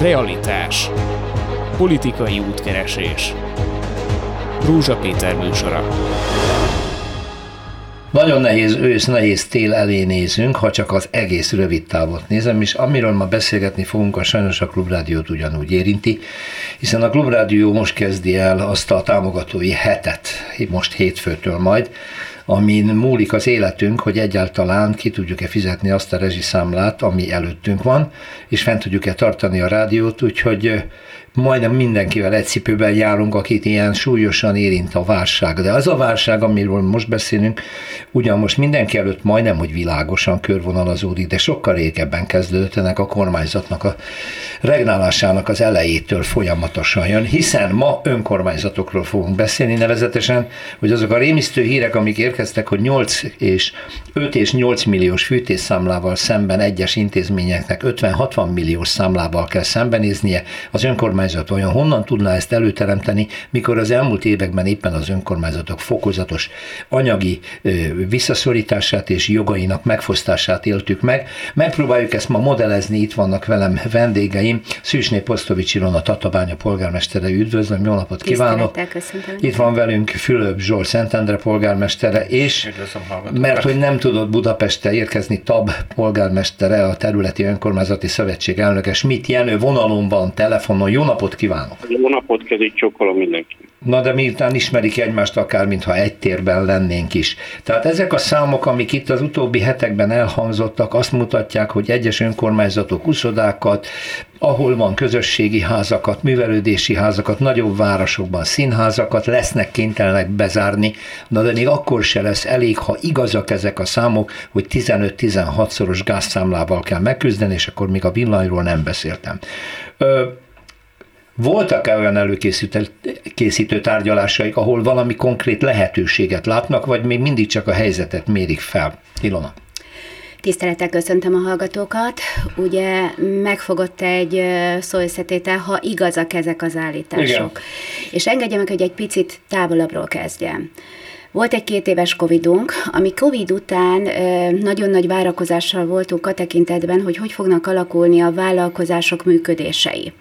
Realitás. Politikai útkeresés. Rúzsa Péter műsora. Nagyon nehéz ősz, nehéz tél elé nézünk, ha csak az egész rövid távot nézem, és amiről ma beszélgetni fogunk, a sajnos a Klubrádiót ugyanúgy érinti, hiszen a Klubrádió most kezdi el azt a támogatói hetet, most hétfőtől majd, amin múlik az életünk, hogy egyáltalán ki tudjuk-e fizetni azt a rezsiszámlát, ami előttünk van, és fent tudjuk-e tartani a rádiót, úgyhogy majdnem mindenkivel egy cipőben járunk, akit ilyen súlyosan érint a válság. De az a válság, amiről most beszélünk, ugyan most mindenki előtt majdnem, hogy világosan körvonalazódik, de sokkal régebben kezdődött ennek a kormányzatnak a regnálásának az elejétől folyamatosan jön, hiszen ma önkormányzatokról fogunk beszélni, nevezetesen, hogy azok a rémisztő hírek, amik érkeztek, hogy 8 és 5 és 8 milliós fűtésszámlával szemben egyes intézményeknek 50-60 milliós számlával kell szembenéznie, az önkormányzat önkormányzat olyan honnan tudná ezt előteremteni, mikor az elmúlt években éppen az önkormányzatok fokozatos anyagi visszaszorítását és jogainak megfosztását éltük meg. Megpróbáljuk ezt ma modellezni, itt vannak velem vendégeim. Szűsné Posztovics Ilona Tatabánya polgármestere, üdvözlöm, jó napot kívánok! Itt van velünk Fülöp Zsolt Szentendre polgármestere, és mert hogy nem tudott Budapestre érkezni, TAB polgármestere, a területi önkormányzati szövetség elnöke, mit Jenő vonalon van, telefonon. Jó napot kívánok! Jó napot, kezét csókolom mindenki. Na de miután ismerik egymást akár, mintha egy térben lennénk is. Tehát ezek a számok, amik itt az utóbbi hetekben elhangzottak, azt mutatják, hogy egyes önkormányzatok uszodákat, ahol van közösségi házakat, művelődési házakat, nagyobb városokban színházakat lesznek kénytelenek bezárni, na de még akkor se lesz elég, ha igazak ezek a számok, hogy 15-16-szoros gázszámlával kell megküzdeni, és akkor még a villanyról nem beszéltem. Ö, voltak-e olyan előkészítő tárgyalásaik, ahol valami konkrét lehetőséget látnak, vagy még mindig csak a helyzetet mérik fel? Ilona. Tisztelettel köszöntöm a hallgatókat. Ugye megfogott egy szóösszetétel, ha igazak ezek az állítások. Igen. És engedje meg, hogy egy picit távolabbról kezdjem. Volt egy két éves Covidunk, ami Covid után nagyon nagy várakozással voltunk a tekintetben, hogy hogy fognak alakulni a vállalkozások működései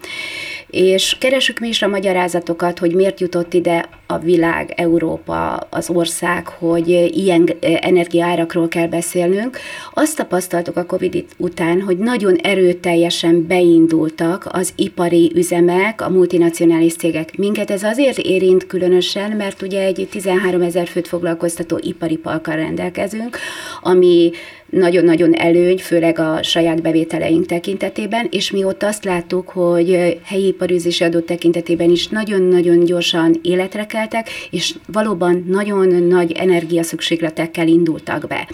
és keresük mi is a magyarázatokat, hogy miért jutott ide a világ, Európa, az ország, hogy ilyen energiaárakról kell beszélnünk. Azt tapasztaltuk a Covid után, hogy nagyon erőteljesen beindultak az ipari üzemek, a multinacionális cégek. Minket ez azért érint különösen, mert ugye egy 13 ezer főt foglalkoztató ipari parkkal rendelkezünk, ami nagyon-nagyon előny, főleg a saját bevételeink tekintetében, és mi ott azt láttuk, hogy helyi iparűzési adó tekintetében is nagyon-nagyon gyorsan életre keltek, és valóban nagyon nagy energiaszükségletekkel indultak be.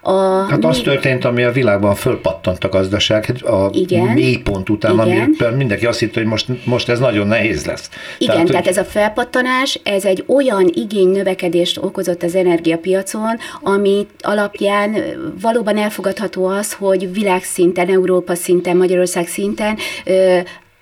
A, hát mi... az történt, ami a világban fölpattant a gazdaság, a igen, mélypont után, igen. ami mindenki azt hitt, hogy most, most ez nagyon nehéz lesz. Igen, tehát, tehát ez a felpattanás, ez egy olyan igény növekedést okozott az energiapiacon, ami alapján valóban elfogadható az, hogy világszinten, Európa szinten, Magyarország szinten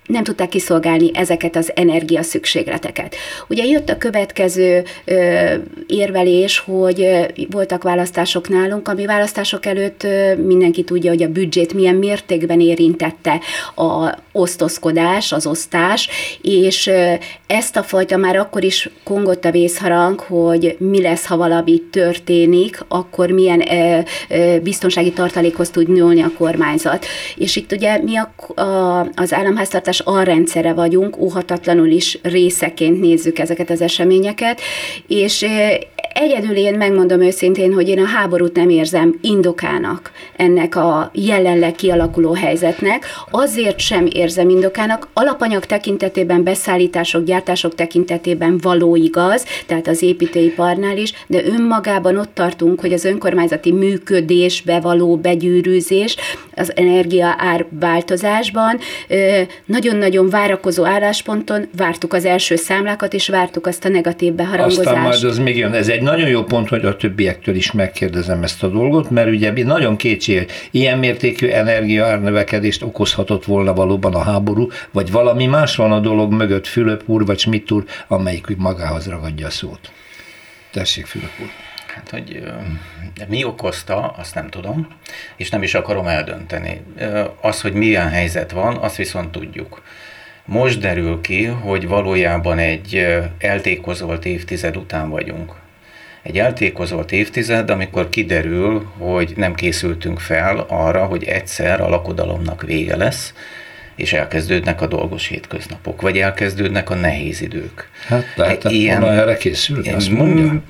nem tudták kiszolgálni ezeket az energiaszükségleteket. Ugye jött a következő ö, érvelés, hogy ö, voltak választások nálunk, ami választások előtt ö, mindenki tudja, hogy a büdzsét milyen mértékben érintette a osztozkodás, az osztás, és ö, ezt a fajta már akkor is kongott a vészharang, hogy mi lesz, ha valami történik, akkor milyen ö, ö, biztonsági tartalékhoz tud nyúlni a kormányzat. És itt ugye mi a, a, az államháztartás a rendszere vagyunk, óhatatlanul is részeként nézzük ezeket az eseményeket, és Egyedül én megmondom őszintén, hogy én a háborút nem érzem indokának ennek a jelenleg kialakuló helyzetnek. Azért sem érzem indokának, alapanyag tekintetében, beszállítások, gyártások tekintetében való igaz, tehát az építőiparnál is, de önmagában ott tartunk, hogy az önkormányzati működésbe való begyűrűzés, az energia ár változásban nagyon-nagyon várakozó állásponton vártuk az első számlákat, és vártuk azt a negatív beharangozást. Aztán majd az még jön, ez egy nagyon jó pont, hogy a többiektől is megkérdezem ezt a dolgot, mert ugye nagyon kétség, ilyen mértékű energiaárnövekedést okozhatott volna valóban a háború, vagy valami más van a dolog mögött, Fülöp úr vagy Schmidt úr, amelyik magához ragadja a szót. Tessék, Fülöp úr. Hát, hogy mi okozta, azt nem tudom, és nem is akarom eldönteni. Az, hogy milyen helyzet van, azt viszont tudjuk. Most derül ki, hogy valójában egy eltékozolt évtized után vagyunk. Egy eltékozolt évtized, amikor kiderül, hogy nem készültünk fel arra, hogy egyszer a lakodalomnak vége lesz, és elkezdődnek a dolgos hétköznapok, vagy elkezdődnek a nehéz idők. Hát lehetett Ilyen, volna erre készülni, azt mondja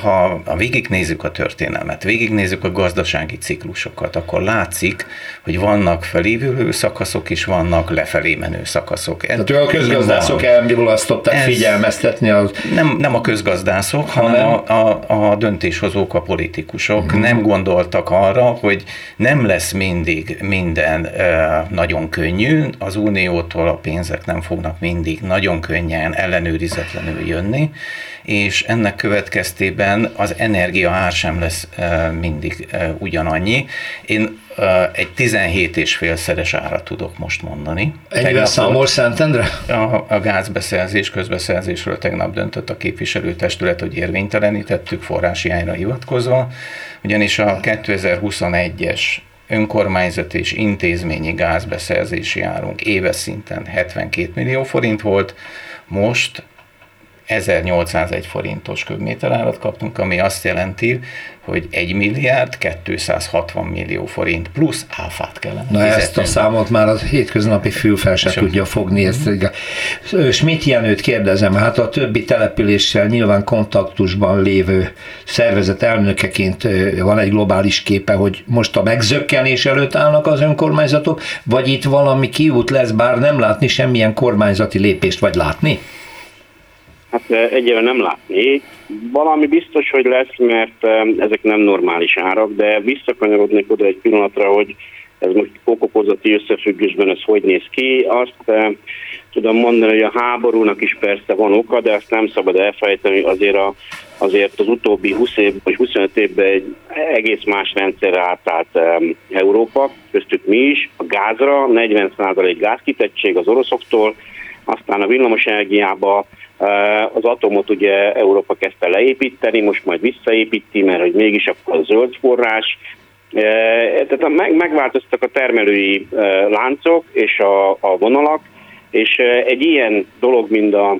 ha végignézzük a történelmet, végignézzük a gazdasági ciklusokat, akkor látszik, hogy vannak felívülő szakaszok, és vannak lefelé menő szakaszok. Tehát a közgazdászok elmulasztották figyelmeztetni az... Nem, nem a közgazdászok, hanem a, a, a döntéshozók, a politikusok uh-huh. nem gondoltak arra, hogy nem lesz mindig minden e, nagyon könnyű, az uniótól a pénzek nem fognak mindig nagyon könnyen ellenőrizetlenül jönni, és ennek következtében az energia ár sem lesz mindig ugyanannyi. Én egy 17 és félszeres árat tudok most mondani. Ennyire számol Szentendre? A, a gázbeszerzés, közbeszerzésről tegnap döntött a képviselőtestület, hogy érvénytelenítettük forráshiányra hivatkozva, ugyanis a 2021-es önkormányzat és intézményi gázbeszerzési árunk éves szinten 72 millió forint volt, most 1801 forintos köbméterárat kaptunk, ami azt jelenti, hogy 1 milliárd 260 millió forint plusz áfát kellene Na fizetni. ezt a számot már a hétköznapi fülfel se tudja fogni. Ezt, Schmidt Jenőt kérdezem, hát a többi településsel nyilván kontaktusban lévő szervezet elnökeként van egy globális képe, hogy most a megzökkenés előtt állnak az önkormányzatok, vagy itt valami kiút lesz, bár nem látni semmilyen kormányzati lépést, vagy látni? Hát egyébként nem látni. Valami biztos, hogy lesz, mert ezek nem normális árak, de visszakanyarodnék oda egy pillanatra, hogy ez most okokozati összefüggésben ez hogy néz ki. Azt tudom mondani, hogy a háborúnak is persze van oka, de azt nem szabad elfelejteni, azért, a, azért az utóbbi 20 év, vagy 25 évben egy egész más rendszerre átállt um, Európa, köztük mi is, a gázra, 40% gázkitettség az oroszoktól, aztán a villamos energiába Eh, az atomot ugye Európa kezdte leépíteni, most majd visszaépíti, mert hogy mégis akkor a zöld forrás. Eh, tehát meg, megváltoztak a termelői eh, láncok és a, a vonalak, és egy ilyen dolog, mint a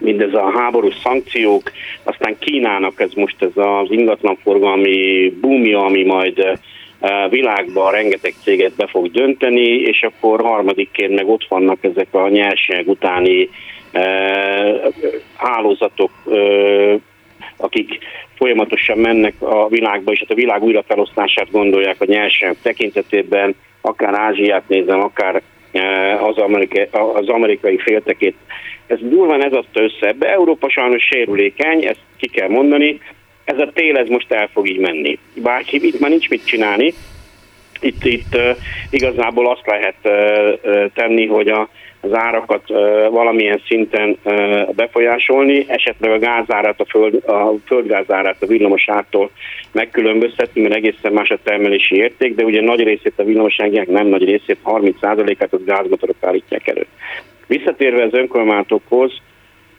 mindez a háborús szankciók, aztán Kínának ez most ez az ingatlanforgalmi búmja, ami majd világban rengeteg céget be fog dönteni, és akkor harmadikként meg ott vannak ezek a nyerség utáni hálózatok, akik folyamatosan mennek a világba, és hát a világ újrafelosztását gondolják a nyersanyag tekintetében, akár Ázsiát nézem, akár az amerikai, az amerikai féltekét. Ez durván ez adta össze. Ebbe Európa sajnos sérülékeny, ezt ki kell mondani. Ez a tél ez most el fog így menni. Bár itt már nincs mit csinálni. Itt, itt uh, igazából azt lehet uh, uh, tenni, hogy a, az árakat valamilyen szinten befolyásolni, esetleg a gázárat, a, föld, a földgázárát a villamosától megkülönböztetni, mert egészen más a termelési érték, de ugye nagy részét a villamoságják, nem nagy részét, 30%-át az gázmotorok állítják elő. Visszatérve az önkormányzatokhoz,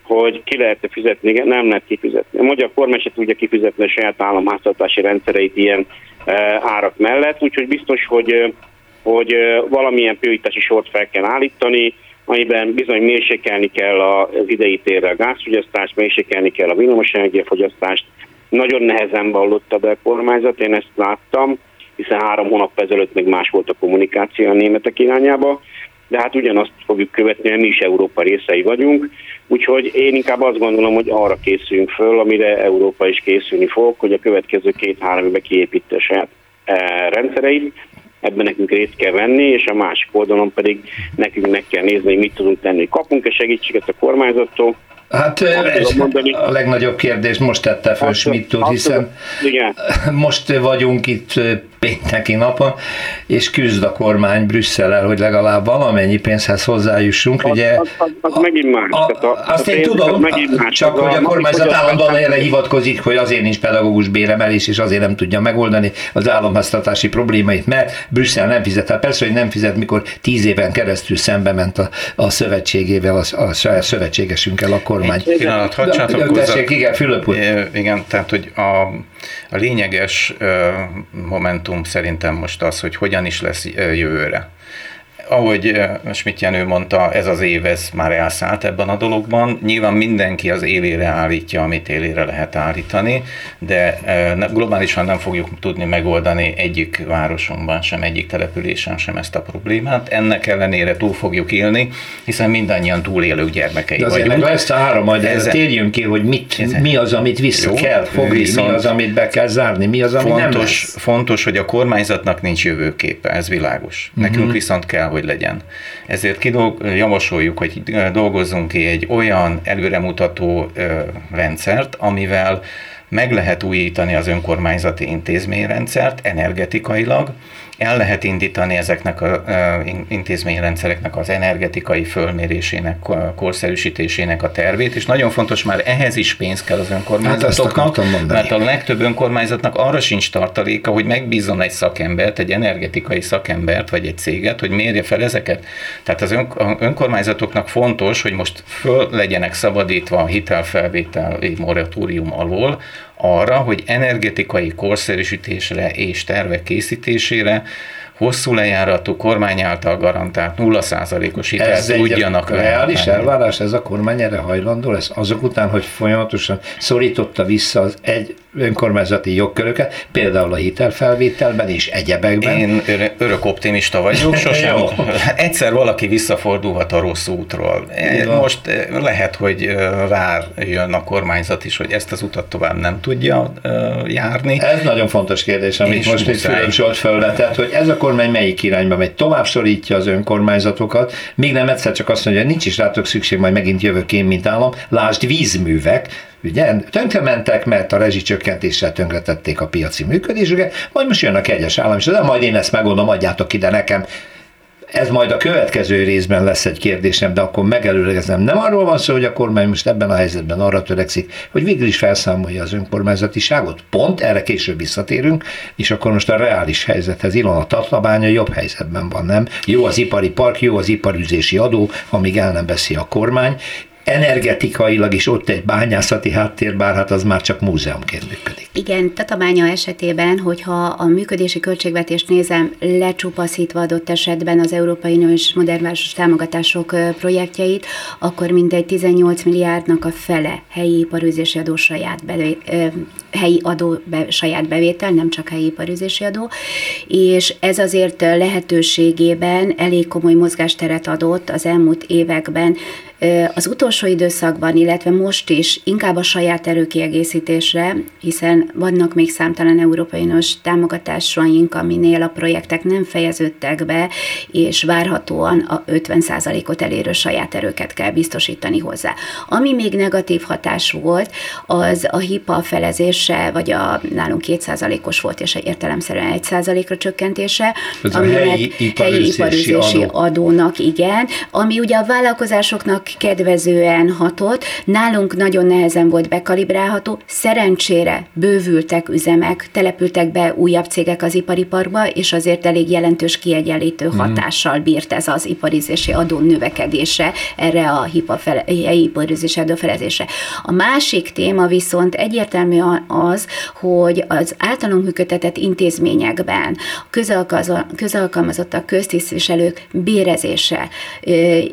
hogy ki lehet fizetni, nem lehet kifizetni. A magyar kormány se tudja kifizetni a saját államháztartási rendszereit ilyen árak mellett, úgyhogy biztos, hogy hogy valamilyen prioritási sort fel kell állítani, amiben bizony mérsékelni kell az idei térre a gázfogyasztást, mérsékelni kell a villamosenergiafogyasztást. Nagyon nehezen vallotta be a kormányzat, én ezt láttam, hiszen három hónap ezelőtt még más volt a kommunikáció a németek irányába, de hát ugyanazt fogjuk követni, mert mi is Európa részei vagyunk, úgyhogy én inkább azt gondolom, hogy arra készüljünk föl, amire Európa is készülni fog, hogy a következő két-három évben kiépíti a saját eh, rendszereit, ebben nekünk részt kell venni, és a másik oldalon pedig nekünk meg kell nézni, hogy mit tudunk tenni. Kapunk-e segítséget a kormányzattól, Hát ez a legnagyobb kérdés most tette föl Schmidt úr, hiszen igen. most vagyunk itt neki napon, és küzd a kormány Brüsszel hogy legalább valamennyi pénzhez hozzájussunk. Az, ugye, az, az, az a, megint más. A, a, azt én tudom, megint más. csak hogy a kormányzat állandóan erre hivatkozik, hogy azért nincs pedagógus béremelés, és azért nem tudja megoldani az államháztatási problémait, mert Brüsszel nem fizet. Hát persze, hogy nem fizet, mikor tíz éven keresztül szembe ment a, a szövetségével, a, a saját szövetségesünkkel a kormány. Egy pillanat, hadd. Igen, Fülöp Igen, tehát, hogy a, a lényeges momentum szerintem most az, hogy hogyan is lesz jövőre ahogy eh, Schmidt Jenő mondta, ez az év ez már elszállt ebben a dologban. Nyilván mindenki az élére állítja, amit élére lehet állítani, de eh, globálisan nem fogjuk tudni megoldani egyik városunkban, sem egyik településen sem ezt a problémát. Ennek ellenére túl fogjuk élni, hiszen mindannyian túlélők gyermekei de vagyunk. De ezt a három, ezen, térjünk ki, hogy mit, ezen, mi az, amit vissza jó, kell fogni, mi az, amit be kell zárni, mi az, ami fontos, nem lesz. Fontos, hogy a kormányzatnak nincs jövőképe, ez világos. Nekünk uh-huh. viszont kell, hogy legyen. Ezért kidolg, javasoljuk, hogy dolgozzunk ki egy olyan előremutató rendszert, amivel meg lehet újítani az önkormányzati intézményrendszert energetikailag, el lehet indítani ezeknek az intézményrendszereknek az energetikai fölmérésének, korszerűsítésének a tervét, és nagyon fontos, már ehhez is pénz kell az önkormányzatoknak, hát mert a legtöbb önkormányzatnak arra sincs tartaléka, hogy megbízzon egy szakembert, egy energetikai szakembert, vagy egy céget, hogy mérje fel ezeket. Tehát az önkormányzatoknak fontos, hogy most föl legyenek szabadítva a hitelfelvétel moratórium alól, arra, hogy energetikai korszerűsítésre és tervek készítésére hosszú lejáratú kormány által garantált 0%-os hitelt tudjanak venni. reális elvárás, ez a kormány erre hajlandó lesz, azok után, hogy folyamatosan szorította vissza az egy önkormányzati jogköröket, például a hitelfelvételben és egyebekben. Én örök optimista vagyok, sosem. Egyszer valaki visszafordulhat a rossz útról. Most lehet, hogy rájön a kormányzat is, hogy ezt az utat tovább nem tudja járni. Ez nagyon fontos kérdés, amit és most itt Fülöp Zsolt felvetett, hogy ez a kormány melyik irányba megy. Tovább szorítja az önkormányzatokat, míg nem egyszer csak azt mondja, hogy nincs is rátok szükség, majd megint jövök én, mint állam. Lásd vízművek, ugye, tönkrementek, mert a rezsicsökkentéssel tönkretették a piaci működésüket, majd most jön a kegyes állam, és de majd én ezt megoldom, adjátok ide nekem. Ez majd a következő részben lesz egy kérdésem, de akkor megelőlegezem. Nem arról van szó, hogy a kormány most ebben a helyzetben arra törekszik, hogy végül is felszámolja az önkormányzatiságot. Pont erre később visszatérünk, és akkor most a reális helyzethez Ilona Tatlabánya jobb helyzetben van, nem? Jó az ipari park, jó az iparüzési adó, amíg el nem veszi a kormány, energetikailag is ott egy bányászati háttér, bár hát az már csak múzeumként működik. Igen, Tatabánya esetében, hogyha a működési költségvetést nézem, lecsupaszítva adott esetben az Európai Unió és Modernváros támogatások projektjeit, akkor mindegy 18 milliárdnak a fele helyi iparűzési adó saját belé, helyi adó be, saját bevétel, nem csak helyi iparűzési adó, és ez azért lehetőségében elég komoly mozgásteret adott az elmúlt években az utolsó időszakban, illetve most is inkább a saját erőkiegészítésre, hiszen vannak még számtalan Európai Uniós támogatásaink, aminél a projektek nem fejeződtek be, és várhatóan a 50%-ot elérő saját erőket kell biztosítani hozzá. Ami még negatív hatás volt, az a HIPA felezése, vagy a nálunk 2%-os volt, és értelemszerűen 1%-ra csökkentése, Ez a helyi iparüzési, helyi iparüzési adó. adónak, igen, ami ugye a vállalkozásoknak kedvezően hatott, nálunk nagyon nehezen volt bekalibrálható, szerencsére bővültek üzemek, települtek be újabb cégek az ipariparba, és azért elég jelentős kiegyenlítő mhm. hatással bírt ez az iparizési adó növekedése erre a iparizési adó felezése. A másik téma viszont egyértelmű az, hogy az általunk működtetett intézményekben közalkalmazottak, köztisztviselők bérezése,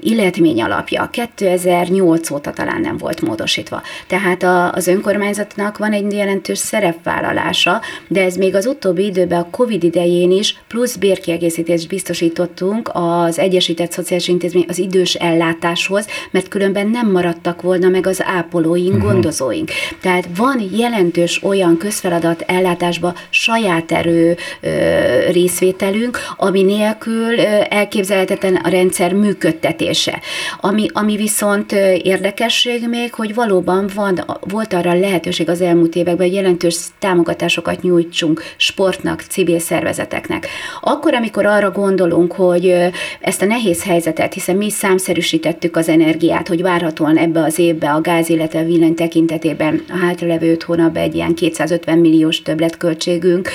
illetmény alapja, 2008 óta talán nem volt módosítva. Tehát a, az önkormányzatnak van egy jelentős szerepvállalása, de ez még az utóbbi időben a COVID idején is plusz bérkiegészítést biztosítottunk az Egyesített Szociális Intézmény az idős ellátáshoz, mert különben nem maradtak volna meg az ápolóink, uh-huh. gondozóink. Tehát van jelentős olyan közfeladat ellátásba saját erő ö, részvételünk, ami nélkül ö, elképzelhetetlen a rendszer működtetése. Ami, ami Ami viszont érdekesség még, hogy valóban van, volt arra lehetőség az elmúlt években, hogy jelentős támogatásokat nyújtsunk sportnak, civil szervezeteknek. Akkor, amikor arra gondolunk, hogy ezt a nehéz helyzetet, hiszen mi számszerűsítettük az energiát, hogy várhatóan ebbe az évbe a gáz, illetve a villany tekintetében a hátralevő 5 hónapban egy ilyen 250 milliós többletköltségünk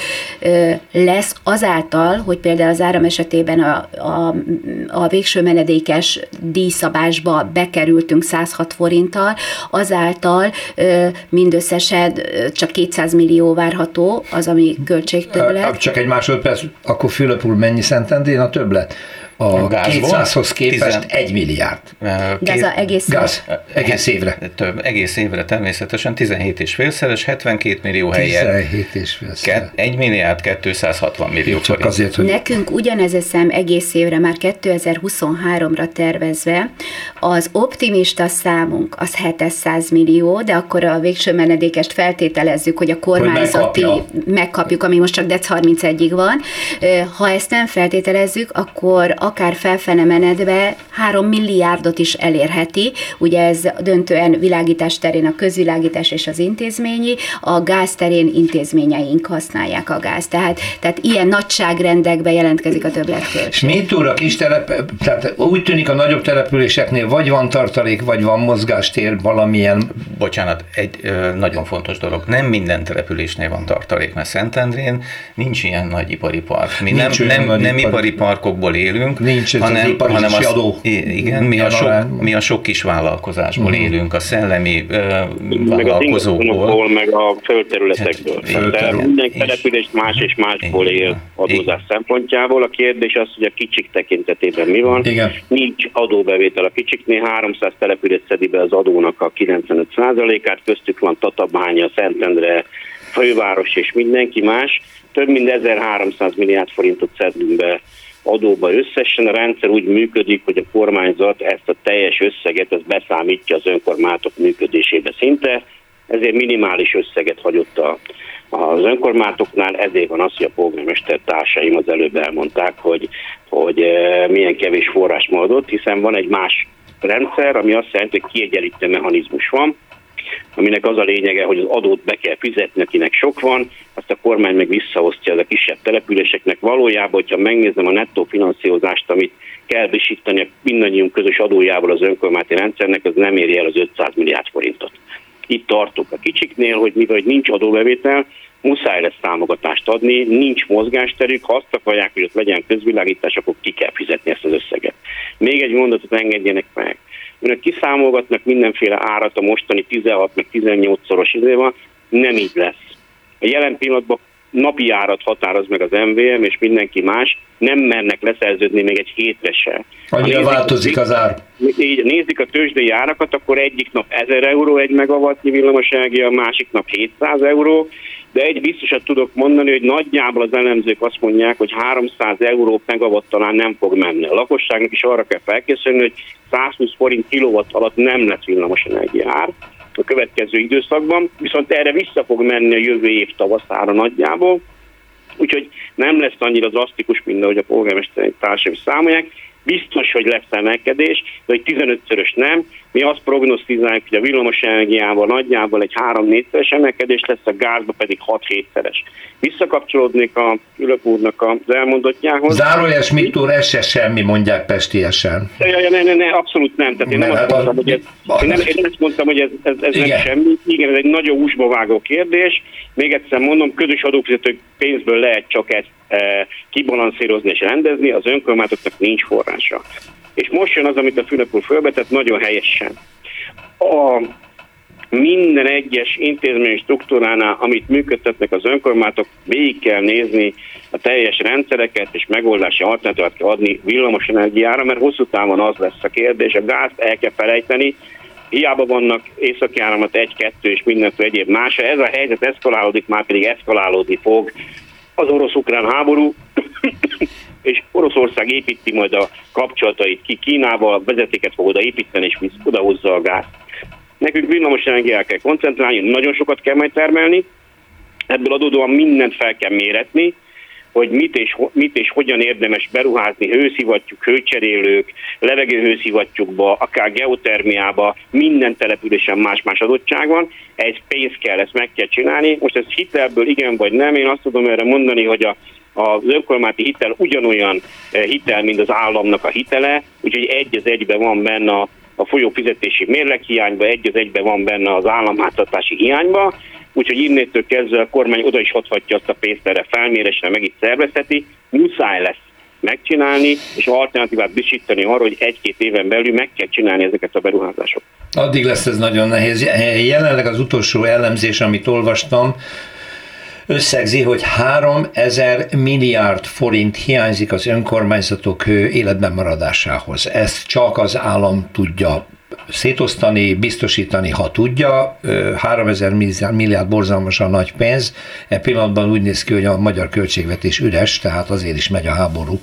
lesz azáltal, hogy például az áram esetében a, a, a végső menedékes díjszabásba bekerültünk 106 forinttal, azáltal mindösszesen csak 200 millió várható az, ami költségtöbblet. Csak egy másodperc, akkor Fülöp úr mennyi Szentendrén a többlet? A 200-hoz képest 1 milliárd. Gáz a egész, gáz, egész évre. Több, egész évre természetesen 17 és félszeres, 72 millió helyen. 17 és félszeres. 1 milliárd 260 millió Csak azért, hogy... Nekünk ugyanez a szem egész évre, már 2023-ra tervezve, az optimista számunk az 700 millió, de akkor a végső menedékest feltételezzük, hogy a kormányzati hogy megkapjuk, ami most csak dec 31-ig van. Ha ezt nem feltételezzük, akkor akár felfele menetbe 3 milliárdot is elérheti. Ugye ez döntően világítás terén a közvilágítás és az intézményi, a gáz terén intézményeink használják a gáz. Tehát, tehát ilyen nagyságrendekben jelentkezik a többletköltség. És mit túl a kis telep, tehát úgy tűnik a nagyobb településeknél vagy van tartalék, vagy van mozgástér valamilyen. Bocsánat, egy ö, nagyon fontos dolog. Nem minden településnél van tartalék, mert Szentendrén nincs ilyen nagy ipari park. Mi nincs nem, nem, nem ipari parkokból élünk, élünk, Nincs hanem, az hanem az, adó. Igen, mi a, sok, mi a sok kis vállalkozásból uh-huh. élünk, a szellemi uh, vállalkozókból. Meg a földterületekből. Hát, De minden település más és másból él adózás szempontjából. A kérdés az, hogy a kicsik tekintetében mi van. Igen. Nincs adóbevétel a kicsiknél, 300 település szedi be az adónak a 95%-át, köztük van Tatabánya, Szentendre, főváros és mindenki más. Több mint 1300 milliárd forintot szedünk be adóba összesen. A rendszer úgy működik, hogy a kormányzat ezt a teljes összeget az beszámítja az önkormányzatok működésébe szinte, ezért minimális összeget hagyott a, az önkormányzatoknál, ezért van az, hogy a polgármester társaim az előbb elmondták, hogy, hogy e, milyen kevés forrás adott, hiszen van egy más rendszer, ami azt jelenti, hogy kiegyenlítő mechanizmus van, aminek az a lényege, hogy az adót be kell fizetni, akinek sok van, azt a kormány meg visszaosztja az a kisebb településeknek. Valójában, hogyha megnézem a nettó finanszírozást, amit kell visítani mindannyiunk közös adójával az önkormányzati rendszernek, az nem éri el az 500 milliárd forintot. Itt tartok a kicsiknél, hogy mivel hogy nincs adóbevétel, muszáj lesz támogatást adni, nincs mozgásterük, ha azt akarják, hogy ott legyen közvilágítás, akkor ki kell fizetni ezt az összeget. Még egy mondatot engedjenek meg. Önök kiszámolgatnak mindenféle árat a mostani 16 meg 18 szoros időben, nem így lesz. A jelen pillanatban napi árat határoz meg az MVM és mindenki más, nem mernek leszerződni még egy hétre se. Annyira változik az ár. Így nézik a tőzsdei árakat, akkor egyik nap 1000 euró egy megawattnyi villamosenergia, a másik nap 700 euró, de egy biztosat tudok mondani, hogy nagyjából az elemzők azt mondják, hogy 300 euró megawatt talán nem fog menni. A lakosságnak is arra kell felkészülni, hogy 120 forint kilowatt alatt nem lesz villamosenergia ár a következő időszakban, viszont erre vissza fog menni a jövő év tavaszára nagyjából, úgyhogy nem lesz annyira drasztikus, mint ahogy a polgármester társadalmi számolják, biztos, hogy lesz emelkedés, de hogy 15-szörös nem. Mi azt prognosztizáljuk, hogy a villamos energiával nagyjából egy 3-4-szeres emelkedés lesz, a gázba pedig 6-7-szeres. Visszakapcsolódnék a Ülök úrnak az elmondottjához. Zárójeles mit úr, ez se semmi, mondják pestiesen. Ja, ja, ne, ne, ne, abszolút nem. Tehát én nem, azt mondtam, hogy ez, én nem, én azt mondtam, hogy ez, ez, ez nem semmi. Igen, ez egy nagyon húsba vágó kérdés. Még egyszer mondom, közös adófizetők pénzből lehet csak ezt e, kibalanszírozni és rendezni, az önkormányzatoknak nincs forrása. És most jön az, amit a Fülöp úr fölbetett, nagyon helyesen. A minden egyes intézmény struktúránál, amit működtetnek az önkormányzatok, végig kell nézni a teljes rendszereket, és megoldási alternatívát kell adni villamos energiára, mert hosszú távon az lesz a kérdés, a gázt el kell felejteni, hiába vannak északi áramat egy-kettő és mindenféle egyéb más. Ez a helyzet eszkalálódik, már pedig eszkalálódni fog az orosz-ukrán háború, és Oroszország építi majd a kapcsolatait ki Kínával, vezetéket fog építeni, és odahozza a gázt. Nekünk villamos energiára kell koncentrálni, nagyon sokat kell majd termelni, ebből adódóan mindent fel kell méretni, hogy mit és, mit és hogyan érdemes beruházni hőszivattyúk, hőcserélők, levegőhőszivattyúkba, akár geotermiába, minden településen más-más adottság van, ez pénz kell, ezt meg kell csinálni. Most ez hitelből igen vagy nem, én azt tudom erre mondani, hogy a az önkormányzati hitel ugyanolyan eh, hitel, mint az államnak a hitele, úgyhogy egy az egyben van benne a, a folyófizetési mérleghiányba, egy az egyben van benne az államháztartási hiányba, úgyhogy innétől kezdve a kormány oda is hozhatja azt a pénzt erre felmérésre, meg itt szervezheti, muszáj lesz megcsinálni, és alternatívát biztosítani arra, hogy egy-két éven belül meg kell csinálni ezeket a beruházásokat. Addig lesz ez nagyon nehéz. Jelenleg az utolsó elemzés, amit olvastam, összegzi, hogy 3000 milliárd forint hiányzik az önkormányzatok életben maradásához. Ezt csak az állam tudja szétosztani, biztosítani, ha tudja. 3000 milliárd borzalmasan nagy pénz. E pillanatban úgy néz ki, hogy a magyar költségvetés üres, tehát azért is megy a háború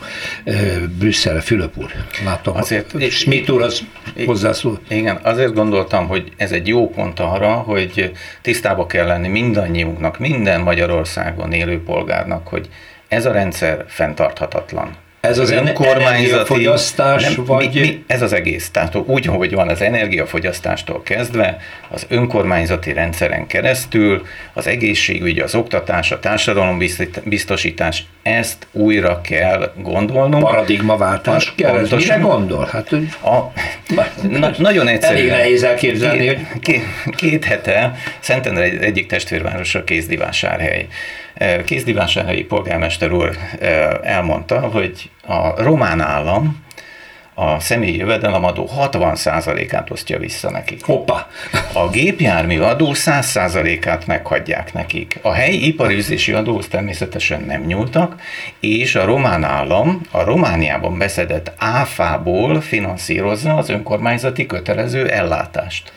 Brüsszelre, Fülöp úr. Látom, azért, Schmidt úr az hozzászól. Igen, azért gondoltam, hogy ez egy jó pont arra, hogy tisztába kell lenni mindannyiunknak, minden Magyarországon élő polgárnak, hogy ez a rendszer fenntarthatatlan. Ez az energiafogyasztás, nem, vagy... Mi, mi, ez az egész. Tehát úgy, hogy van az energiafogyasztástól kezdve, az önkormányzati rendszeren keresztül, az egészségügy, az oktatás, a társadalombiztosítás, ezt újra kell gondolnunk. Paradigmaváltás kell. Pontosan, mire gondol? Hát, a, na, nagyon egyszerű. Elég nehéz elképzelni, két, hogy... Két, két hete Szentendre egy, egyik testvérvárosa Kézdivásárhely Kézdivásárhelyi polgármester úr elmondta, hogy a román állam a személyi jövedelemadó 60%-át osztja vissza nekik. Hoppa! A gépjármű adó 100%-át meghagyják nekik. A helyi iparűzési adóhoz természetesen nem nyúltak, és a román állam a Romániában beszedett áfából finanszírozza az önkormányzati kötelező ellátást.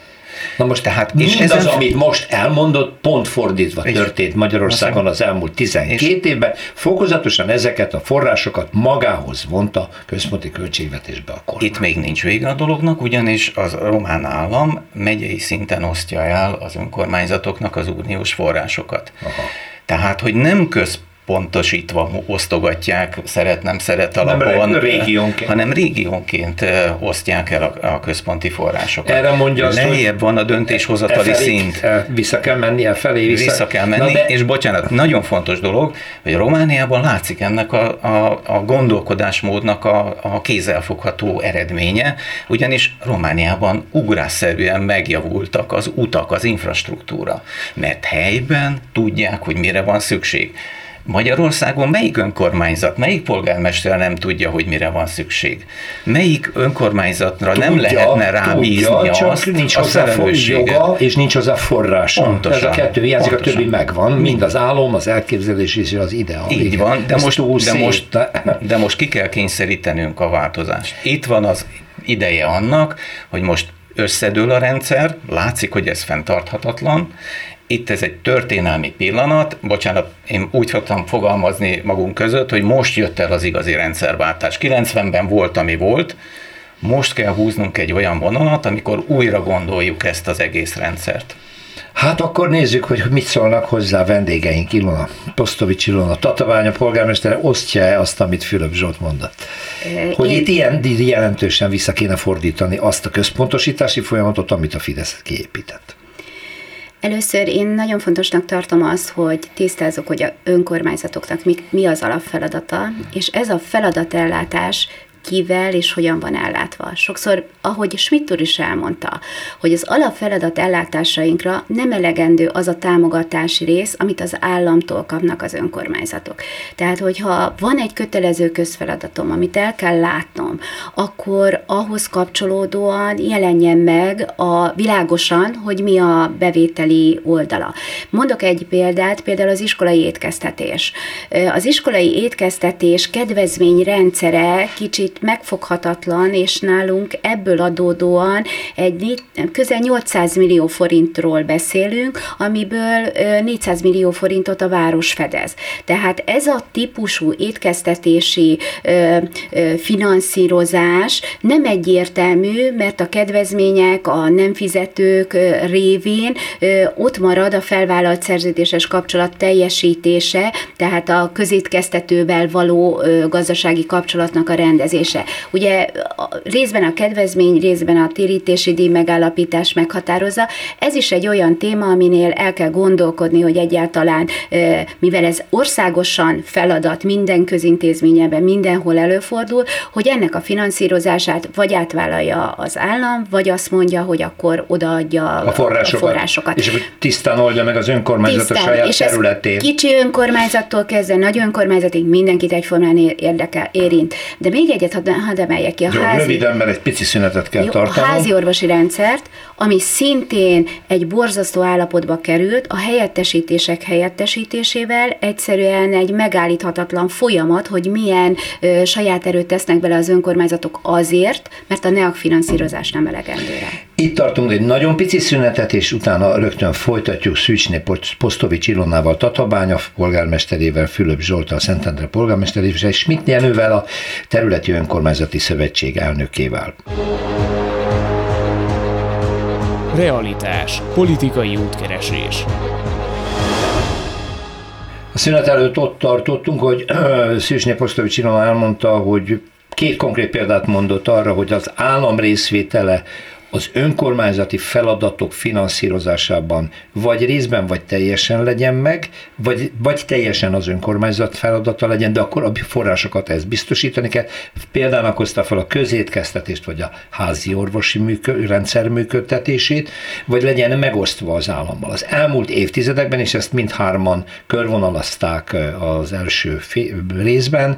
Na most tehát, és ez az, amit most elmondott, pont fordítva történt Magyarországon az elmúlt 12 évben, fokozatosan ezeket a forrásokat magához vonta központi költségvetésbe a kormány. Itt még nincs vége a dolognak, ugyanis az román állam megyei szinten osztja el az önkormányzatoknak az uniós forrásokat. Aha. Tehát, hogy nem köz pontosítva osztogatják, szeret, nem szeret alapon, nem régiónként. hanem régiónként osztják el a, a központi forrásokat. Erre mondja azt, Lejjebb van a döntéshozatali e szint. Vissza kell menni, e felé vissza. Vissza kell menni, de... és bocsánat, nagyon fontos dolog, hogy Romániában látszik ennek a, a, a gondolkodásmódnak a, a kézzelfogható eredménye, ugyanis Romániában ugrásszerűen megjavultak az utak, az infrastruktúra, mert helyben tudják, hogy mire van szükség. Magyarországon melyik önkormányzat, melyik polgármester nem tudja, hogy mire van szükség? Melyik önkormányzatra tudja, nem lehetne rábízni tudja, csak azt, nincs hozzá joga, és nincs hozzá forrása. Pontosan, Ez a kettő hiányzik, a többi megvan, mind az álom, az elképzelés és az ideál. Így van, de most, de, most, de most ki kell kényszerítenünk a változást. Itt van az ideje annak, hogy most összedől a rendszer, látszik, hogy ez fenntarthatatlan, itt ez egy történelmi pillanat, bocsánat, én úgy fogtam fogalmazni magunk között, hogy most jött el az igazi rendszerváltás. 90-ben volt, ami volt, most kell húznunk egy olyan vonalat, amikor újra gondoljuk ezt az egész rendszert. Hát akkor nézzük, hogy mit szólnak hozzá a vendégeink. Ilona, Posztovics Ilona, Tataványa polgármestere osztja-e azt, amit Fülöp Zsolt mondott? Hogy Én... itt ilyen jelentősen vissza kéne fordítani azt a központosítási folyamatot, amit a Fidesz kiépített. Először én nagyon fontosnak tartom azt, hogy tisztázzuk, hogy a önkormányzatoknak mi, mi az alapfeladata, és ez a feladatellátás kivel és hogyan van ellátva. Sokszor, ahogy Schmidt úr is elmondta, hogy az alapfeladat ellátásainkra nem elegendő az a támogatási rész, amit az államtól kapnak az önkormányzatok. Tehát, hogyha van egy kötelező közfeladatom, amit el kell látnom, akkor ahhoz kapcsolódóan jelenjen meg a világosan, hogy mi a bevételi oldala. Mondok egy példát, például az iskolai étkeztetés. Az iskolai étkeztetés kedvezményrendszere kicsit megfoghatatlan, és nálunk ebből adódóan egy közel 800 millió forintról beszélünk, amiből 400 millió forintot a város fedez. Tehát ez a típusú étkeztetési finanszírozás nem egyértelmű, mert a kedvezmények, a nem fizetők révén ott marad a felvállalt szerződéses kapcsolat teljesítése, tehát a közétkeztetővel való gazdasági kapcsolatnak a rendezése. Ugye részben a kedvezmény, részben a térítési díj megállapítás meghatározza. Ez is egy olyan téma, aminél el kell gondolkodni, hogy egyáltalán, mivel ez országosan feladat minden közintézményeben, mindenhol előfordul, hogy ennek a finanszírozását vagy átvállalja az állam, vagy azt mondja, hogy akkor odaadja a forrásokat. A forrásokat. És tisztán oldja meg az önkormányzat tisztán, a saját és területén. Kicsi önkormányzattól kezdve nagy önkormányzatig mindenkit egyformán érdekel, érint. De még egyet hadd had emeljek ki. A Jó, házi, röviden, mert egy pici szünetet kell tartani. A házi orvosi rendszert, ami szintén egy borzasztó állapotba került, a helyettesítések helyettesítésével egyszerűen egy megállíthatatlan folyamat, hogy milyen ö, saját erőt tesznek bele az önkormányzatok azért, mert a NEAK finanszírozás nem elegendőre. Itt tartunk egy nagyon pici szünetet, és utána rögtön folytatjuk Szűcsné Posztovics Ilonával, Tatabánya polgármesterével, Fülöp Zsoltal, Szentendre polgármesterével, és Schmidt Jenővel, a Területi Önkormányzati Szövetség elnökével. Realitás. Politikai útkeresés. A szünet előtt ott tartottunk, hogy Szűcsné Posztovics elmondta, hogy két konkrét példát mondott arra, hogy az állam részvétele az önkormányzati feladatok finanszírozásában vagy részben, vagy teljesen legyen meg, vagy, vagy teljesen az önkormányzat feladata legyen, de akkor a forrásokat ezt biztosítani kell. Például hozta fel a közétkeztetést, vagy a házi orvosi műkö, rendszer működtetését, vagy legyen megosztva az állammal. Az elmúlt évtizedekben, és ezt mindhárman körvonalazták az első részben,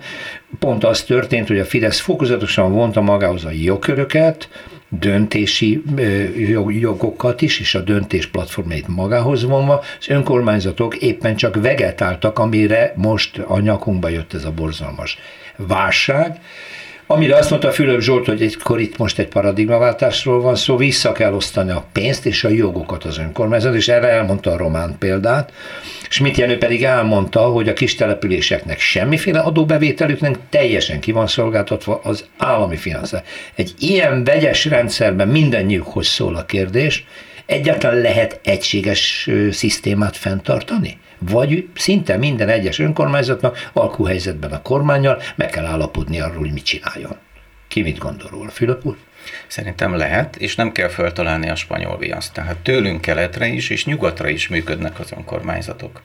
pont az történt, hogy a Fidesz fokozatosan vonta magához a jogköröket, döntési jogokat is, és a döntés platformjait magához vonva, az önkormányzatok éppen csak vegetáltak, amire most a nyakunkba jött ez a borzalmas válság, Amire azt mondta Fülöp Zsolt, hogy egykor itt most egy paradigmaváltásról van szó, vissza kell osztani a pénzt és a jogokat az önkormányzat, és erre elmondta a román példát. Schmidt Jenő pedig elmondta, hogy a kis településeknek semmiféle adóbevételüknek teljesen ki van szolgáltatva az állami finanszírozás. Egy ilyen vegyes rendszerben mindennyiukhoz szól a kérdés, egyáltalán lehet egységes szisztémát fenntartani? Vagy szinte minden egyes önkormányzatnak alkuhelyzetben a kormányjal meg kell állapodni arról, hogy mit csináljon. Ki mit gondol róla, Fülöp úr? Szerintem lehet, és nem kell feltalálni a spanyol viaszt. Tehát tőlünk keletre is, és nyugatra is működnek az önkormányzatok.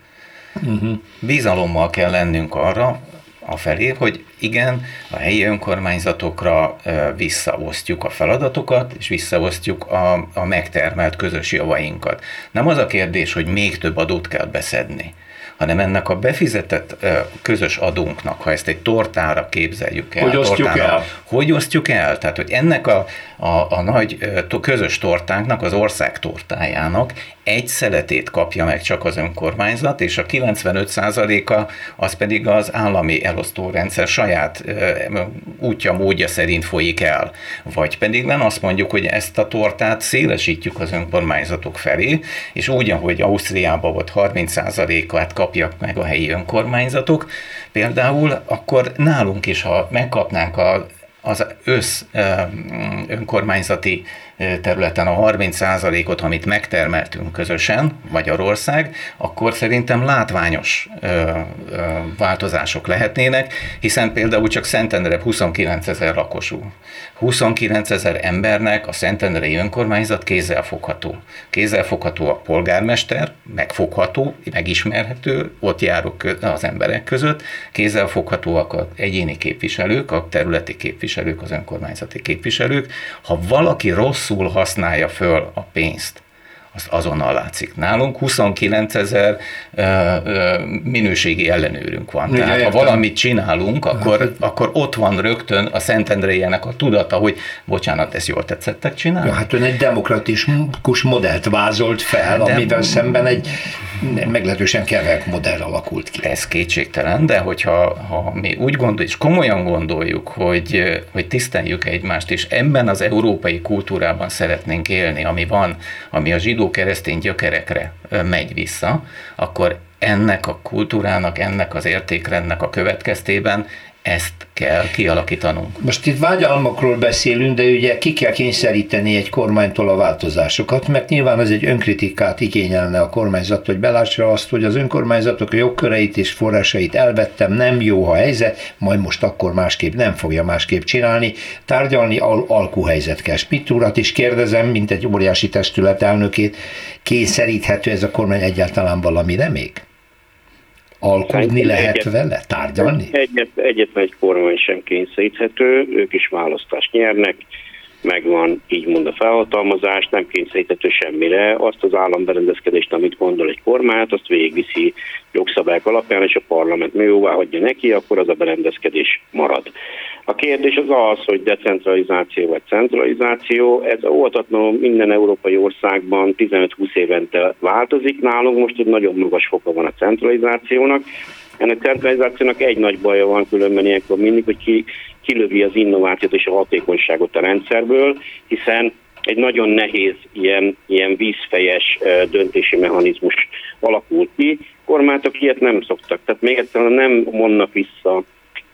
Uh-huh. Bizalommal kell lennünk arra, afelé, hogy igen, a helyi önkormányzatokra visszaosztjuk a feladatokat, és visszaosztjuk a, a megtermelt közös javainkat. Nem az a kérdés, hogy még több adót kell beszedni, hanem ennek a befizetett közös adónknak, ha ezt egy tortára képzeljük el, hogy osztjuk tortára, el? Hogy osztjuk el? Tehát, hogy ennek a, a, a nagy közös tortánknak, az ország tortájának egy szeletét kapja meg csak az önkormányzat, és a 95%-a az pedig az állami elosztórendszer saját útja, módja szerint folyik el. Vagy pedig nem azt mondjuk, hogy ezt a tortát szélesítjük az önkormányzatok felé, és úgy, ahogy Ausztriában volt 30%-át kapják meg a helyi önkormányzatok, például, akkor nálunk is, ha megkapnánk a az össz önkormányzati területen a 30%-ot, amit megtermeltünk közösen, Magyarország, akkor szerintem látványos változások lehetnének, hiszen például csak Szentendre 29 ezer lakosú. 29 ezer embernek a Szentendrei önkormányzat kézzelfogható. Kézzelfogható a polgármester, megfogható, megismerhető, ott járok az emberek között, kézzelfoghatóak az egyéni képviselők, a területi képviselők, az önkormányzati képviselők. Ha valaki rosszul használja föl a pénzt, azt azonnal látszik. Nálunk 29 ezer minőségi ellenőrünk van. Ugye, Tehát értem. ha valamit csinálunk, akkor, hát, akkor ott van rögtön a Szentendréjenek a tudata, hogy bocsánat, ezt jól tetszettek csinálni. Ja, hát ön egy demokratikus modellt vázolt fel, de, amivel szemben egy meglehetősen kevert modell alakult ki. Ez kétségtelen, de hogyha ha mi úgy gondoljuk, és komolyan gondoljuk, hogy, hogy tiszteljük egymást, és ebben az európai kultúrában szeretnénk élni, ami van, ami a zsidó-keresztény gyökerekre megy vissza, akkor ennek a kultúrának, ennek az értékrendnek a következtében ezt kell kialakítanunk. Most itt vágyalmakról beszélünk, de ugye ki kell kényszeríteni egy kormánytól a változásokat, mert nyilván ez egy önkritikát igényelne a kormányzat, hogy belássa azt, hogy az önkormányzatok a jogköreit és forrásait elvettem, nem jó a helyzet, majd most akkor másképp nem fogja másképp csinálni. Tárgyalni al- alkuhelyzet kell. Schmidt urat is kérdezem, mint egy óriási testület elnökét, kényszeríthető ez a kormány egyáltalán valamire még? Alkudni lehet egyet, vele, tárgyalni? Egyet, egyetlen egy kormány sem kényszeríthető, ők is választást nyernek, megvan így mond a felhatalmazás, nem kényszeríthető semmire. Azt az államberendezkedést, amit gondol egy kormányt, azt végigviszi jogszabályok alapján, és a parlament mi jóvá hagyja neki, akkor az a berendezkedés marad. A kérdés az az, hogy decentralizáció vagy centralizáció, ez óvatatlanul minden európai országban 15-20 évente változik, nálunk most egy nagyon magas foka van a centralizációnak, ennek centralizációnak egy nagy baja van különben ilyenkor mindig, hogy ki, kilövi az innovációt és a hatékonyságot a rendszerből, hiszen egy nagyon nehéz ilyen, ilyen vízfejes döntési mechanizmus alakult ki. Kormányok ilyet nem szoktak, tehát még egyszerűen nem mondnak vissza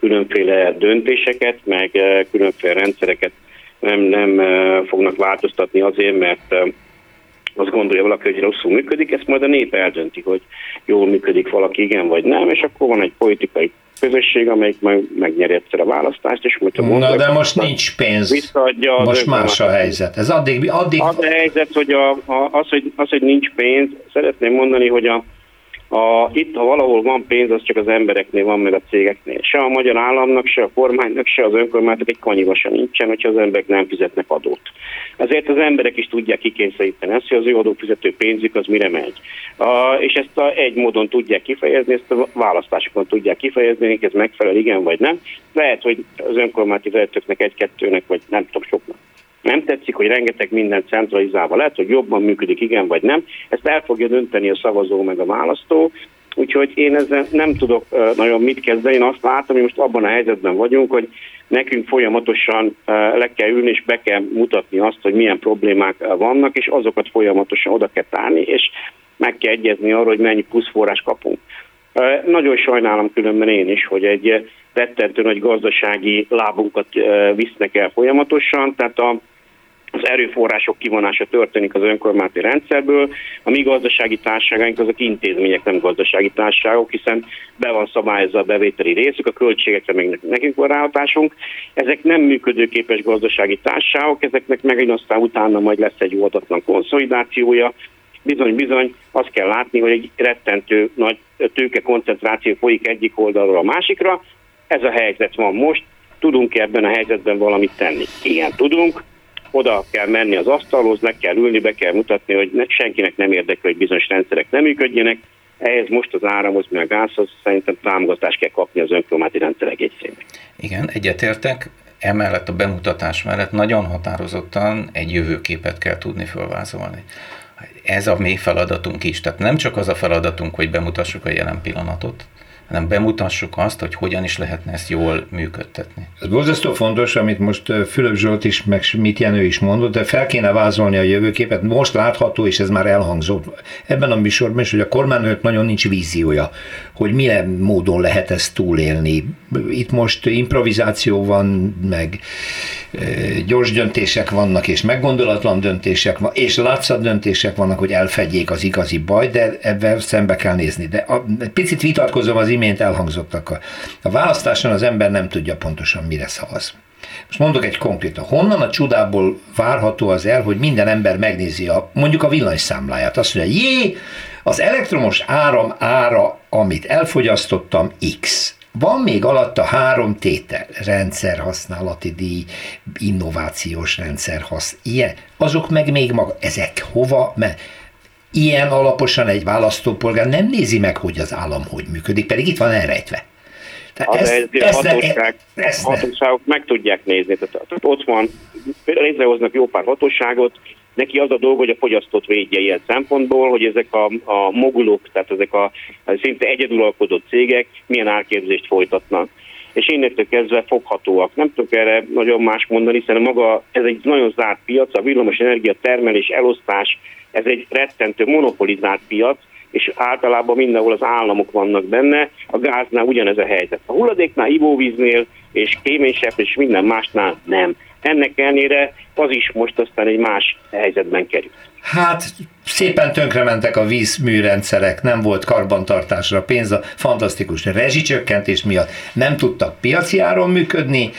különféle döntéseket, meg különféle rendszereket nem, nem fognak változtatni azért, mert azt gondolja valaki, hogy rosszul működik, ezt majd a nép eldönti, hogy jól működik valaki, igen vagy nem, és akkor van egy politikai közösség, amelyik meg, megnyeri egyszer a választást, és hogyha mondja, Na, de most nincs pénz. Visszaadja most más a helyzet. Ez addig... addig... Az a helyzet, hogy a, a, az, hogy, az, hogy nincs pénz, szeretném mondani, hogy a, a, itt, ha valahol van pénz, az csak az embereknél van, meg a cégeknél. Se a magyar államnak, se a kormánynak, se az önkormánynak egy kanyiva sem nincsen, hogyha az emberek nem fizetnek adót. Ezért az emberek is tudják kikényszeríteni ezt, hogy az ő adófizető pénzük az mire megy. A, és ezt a, egy módon tudják kifejezni, ezt a választásokon tudják kifejezni, ez megfelel, igen vagy nem. Lehet, hogy az önkormányzati vezetőknek egy-kettőnek, vagy nem tudom, soknak nem tetszik, hogy rengeteg minden centralizálva lehet, hogy jobban működik, igen vagy nem. Ezt el fogja dönteni a szavazó meg a választó, úgyhogy én ezzel nem tudok nagyon mit kezdeni. Én azt látom, hogy most abban a helyzetben vagyunk, hogy nekünk folyamatosan le kell ülni, és be kell mutatni azt, hogy milyen problémák vannak, és azokat folyamatosan oda kell tárni, és meg kell egyezni arról, hogy mennyi plusz forrás kapunk. Nagyon sajnálom különben én is, hogy egy rettentő nagy gazdasági lábunkat visznek el folyamatosan, tehát a az erőforrások kivonása történik az önkormányzati rendszerből. A mi gazdasági társaságaink azok intézmények, nem gazdasági társaságok, hiszen be van szabályozva a bevételi részük, a költségekre még nekünk van ráhatásunk. Ezek nem működőképes gazdasági társaságok, ezeknek meg aztán utána majd lesz egy oldatlan konszolidációja, bizony-bizony azt kell látni, hogy egy rettentő nagy tőke koncentráció folyik egyik oldalról a másikra. Ez a helyzet van most. Tudunk ebben a helyzetben valamit tenni? Igen, tudunk oda kell menni az asztalhoz, meg kell ülni, be kell mutatni, hogy ne, senkinek nem érdekel, hogy bizonyos rendszerek nem működjenek. Ehhez most az áramhoz, meg a gázhoz szerintem támogatást kell kapni az önkormányzati rendszerek egyszerűen. Igen, egyetértek. Emellett a bemutatás mellett nagyon határozottan egy jövőképet kell tudni fölvázolni. Ez a mi feladatunk is. Tehát nem csak az a feladatunk, hogy bemutassuk a jelen pillanatot, hanem bemutassuk azt, hogy hogyan is lehetne ezt jól működtetni. Ez borzasztó fontos, amit most Fülöp Zsolt is, meg mit Jenő is mondott, de fel kéne vázolni a jövőképet. Most látható, és ez már elhangzott ebben a műsorban is, hogy a kormánynak nagyon nincs víziója, hogy milyen módon lehet ezt túlélni. Itt most improvizáció van, meg gyors döntések vannak, és meggondolatlan döntések van, és látszat döntések vannak, hogy elfedjék az igazi baj, de ebben szembe kell nézni. De a, picit vitatkozom az imént elhangzottak. A, választáson az ember nem tudja pontosan, mire szavaz. Most mondok egy konkrétan. Honnan a csodából várható az el, hogy minden ember megnézi a, mondjuk a villanyszámláját. Azt mondja, jé, az elektromos áram ára, amit elfogyasztottam, X van még alatta három tétel, rendszer használati díj, innovációs rendszer hasz, ilyen, azok meg még maga, ezek hova, mert Ilyen alaposan egy választópolgár nem nézi meg, hogy az állam hogy működik, pedig itt van elrejtve. Tehát ezt, ezt, hatóság, ne, ezt hatóságok meg tudják nézni. Tehát, ott van, létrehoznak jó pár hatóságot, neki az a dolga, hogy a fogyasztót védje ilyen szempontból, hogy ezek a, a mogulok, tehát ezek a, a szinte egyedülalkodott cégek milyen árképzést folytatnak és innentől kezdve foghatóak. Nem tudok erre nagyon más mondani, hiszen maga ez egy nagyon zárt piac, a villamos energia termelés, elosztás, ez egy rettentő monopolizált piac, és általában mindenhol az államok vannak benne, a gáznál ugyanez a helyzet. A hulladéknál, ivóvíznél és kéménysepp és minden másnál nem. Ennek ellenére az is most aztán egy más helyzetben került. Hát szépen tönkrementek a vízműrendszerek, nem volt karbantartásra pénz, a fantasztikus rezsicsökkentés miatt nem tudtak piaci áron működni,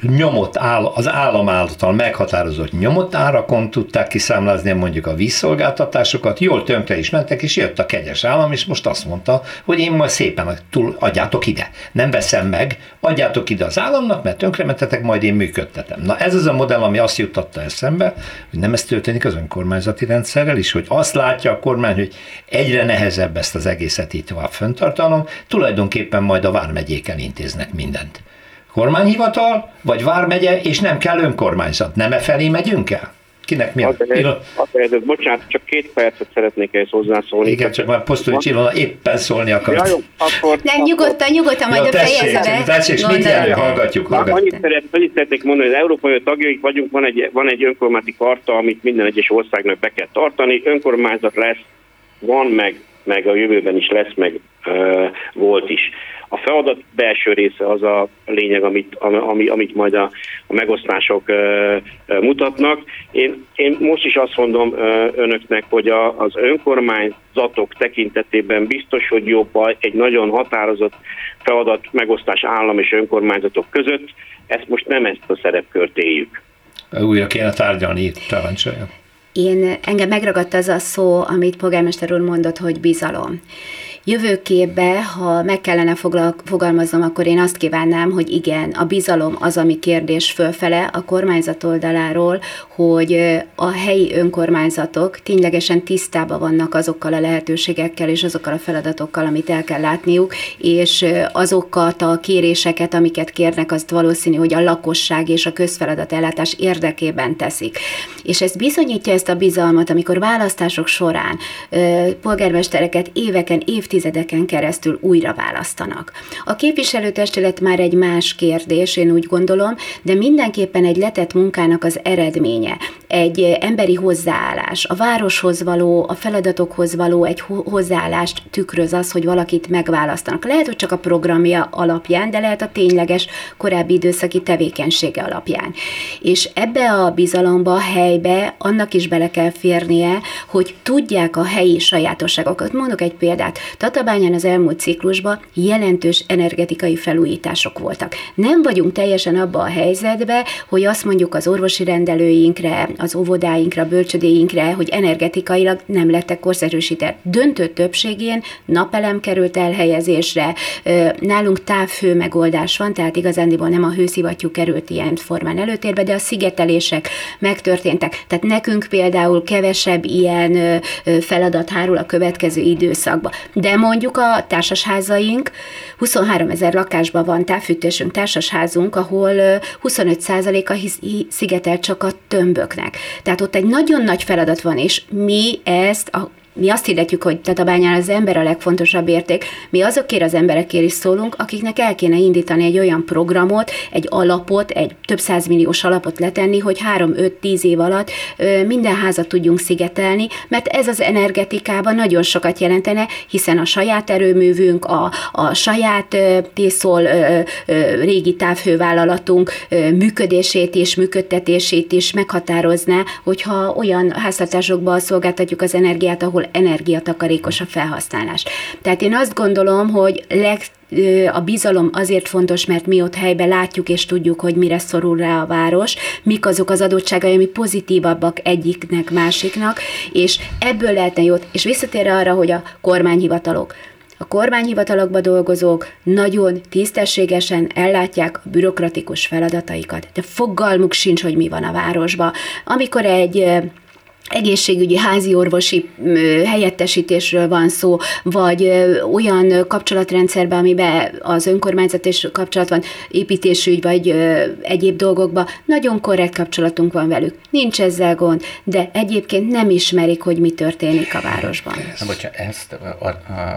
nyomott áll, az állam által meghatározott nyomott árakon tudták kiszámlázni mondjuk a vízszolgáltatásokat, jól tönkre is mentek, és jött a kegyes állam, és most azt mondta, hogy én majd szépen túl adjátok ide. Nem veszem meg, adjátok ide az államnak, mert tönkrementetek, majd én működtetem. Na ez az a modell, ami azt juttatta eszembe, hogy nem ez történik az önkormányzati rendszerrel hogy azt látja a kormány, hogy egyre nehezebb ezt az egészet itt tovább föntartanom, tulajdonképpen majd a vármegyéken intéznek mindent. Kormányhivatal, vagy vármegye, és nem kell önkormányzat. Nem e felé megyünk el? Kinek mi a... Azért, bocsánat, csak két percet szeretnék ehhez hozzászólni. Igen, csak már Posztolcs Ilona éppen szólni akar. Ja, jó, akkor, Nem, nyugodtan, nyugodtan, majd ja, a fejezze be. Tessék, mit jár, hallgatjuk, hallgatjuk. Annyit, szeret, annyit szeretnék mondani, hogy az Európai tagjaik vagyunk, van egy, van egy önkormányzati karta, amit minden egyes országnak be kell tartani. Önkormányzat lesz, van meg, meg a jövőben is lesz, meg uh, volt is. A feladat belső része az a lényeg, amit, ami, amit majd a, a megosztások mutatnak. Én, én most is azt mondom önöknek, hogy a, az önkormányzatok tekintetében biztos, hogy jobb egy nagyon határozott feladat megosztás állam és önkormányzatok között. Ezt most nem ezt a szerepkört éljük. Újra kéne tárgyalni itt, parancsolja. Én engem megragadta az a szó, amit polgármester úr mondott, hogy bizalom jövőképbe, ha meg kellene fogalmaznom, akkor én azt kívánnám, hogy igen, a bizalom az, ami kérdés fölfele a kormányzat oldaláról, hogy a helyi önkormányzatok ténylegesen tisztában vannak azokkal a lehetőségekkel és azokkal a feladatokkal, amit el kell látniuk, és azokat a kéréseket, amiket kérnek, azt valószínű, hogy a lakosság és a közfeladat ellátás érdekében teszik. És ez bizonyítja ezt a bizalmat, amikor választások során polgármestereket éveken, évtizedeken évtizedeken keresztül újra választanak. A képviselőtestület már egy más kérdés, én úgy gondolom, de mindenképpen egy letett munkának az eredménye, egy emberi hozzáállás, a városhoz való, a feladatokhoz való egy hozzáállást tükröz az, hogy valakit megválasztanak. Lehet, hogy csak a programja alapján, de lehet a tényleges korábbi időszaki tevékenysége alapján. És ebbe a bizalomba, a helybe annak is bele kell férnie, hogy tudják a helyi sajátosságokat. Mondok egy példát. Tatabányán az elmúlt ciklusban jelentős energetikai felújítások voltak. Nem vagyunk teljesen abba a helyzetbe, hogy azt mondjuk az orvosi rendelőinkre, az óvodáinkra, bölcsödéinkre, hogy energetikailag nem lettek korszerűsített. Döntő többségén napelem került elhelyezésre, nálunk távhő megoldás van, tehát igazándiból nem a hőszivattyú került ilyen formán előtérbe, de a szigetelések megtörténtek. Tehát nekünk például kevesebb ilyen feladat hárul a következő időszakba. De mondjuk a társasházaink, 23 ezer lakásban van távfűtésünk, társasházunk, ahol 25%-a szigetel csak a tömböknek. Tehát ott egy nagyon nagy feladat van, és mi ezt a mi azt hirdetjük, hogy Tatabányán az ember a legfontosabb érték, mi azokért az emberekért is szólunk, akiknek el kéne indítani egy olyan programot, egy alapot, egy több százmilliós alapot letenni, hogy 3-5-10 év alatt minden házat tudjunk szigetelni, mert ez az energetikában nagyon sokat jelentene, hiszen a saját erőművünk, a, a saját Tészol régi távhővállalatunk működését és működtetését is meghatározná, hogyha olyan háztartásokban szolgáltatjuk az energiát, ahol energiatakarékos a felhasználás. Tehát én azt gondolom, hogy leg, a bizalom azért fontos, mert mi ott helyben látjuk és tudjuk, hogy mire szorul rá a város, mik azok az adottságai, ami pozitívabbak egyiknek, másiknak, és ebből lehetne jót. És visszatérve arra, hogy a kormányhivatalok, a kormányhivatalokban dolgozók nagyon tisztességesen ellátják a bürokratikus feladataikat, de fogalmuk sincs, hogy mi van a városban. Amikor egy egészségügyi házi orvosi helyettesítésről van szó, vagy olyan kapcsolatrendszerben, amiben az önkormányzat és kapcsolat van, építésügy, vagy egyéb dolgokban, nagyon korrekt kapcsolatunk van velük. Nincs ezzel gond, de egyébként nem ismerik, hogy mi történik a városban. Na, bocsánat, ezt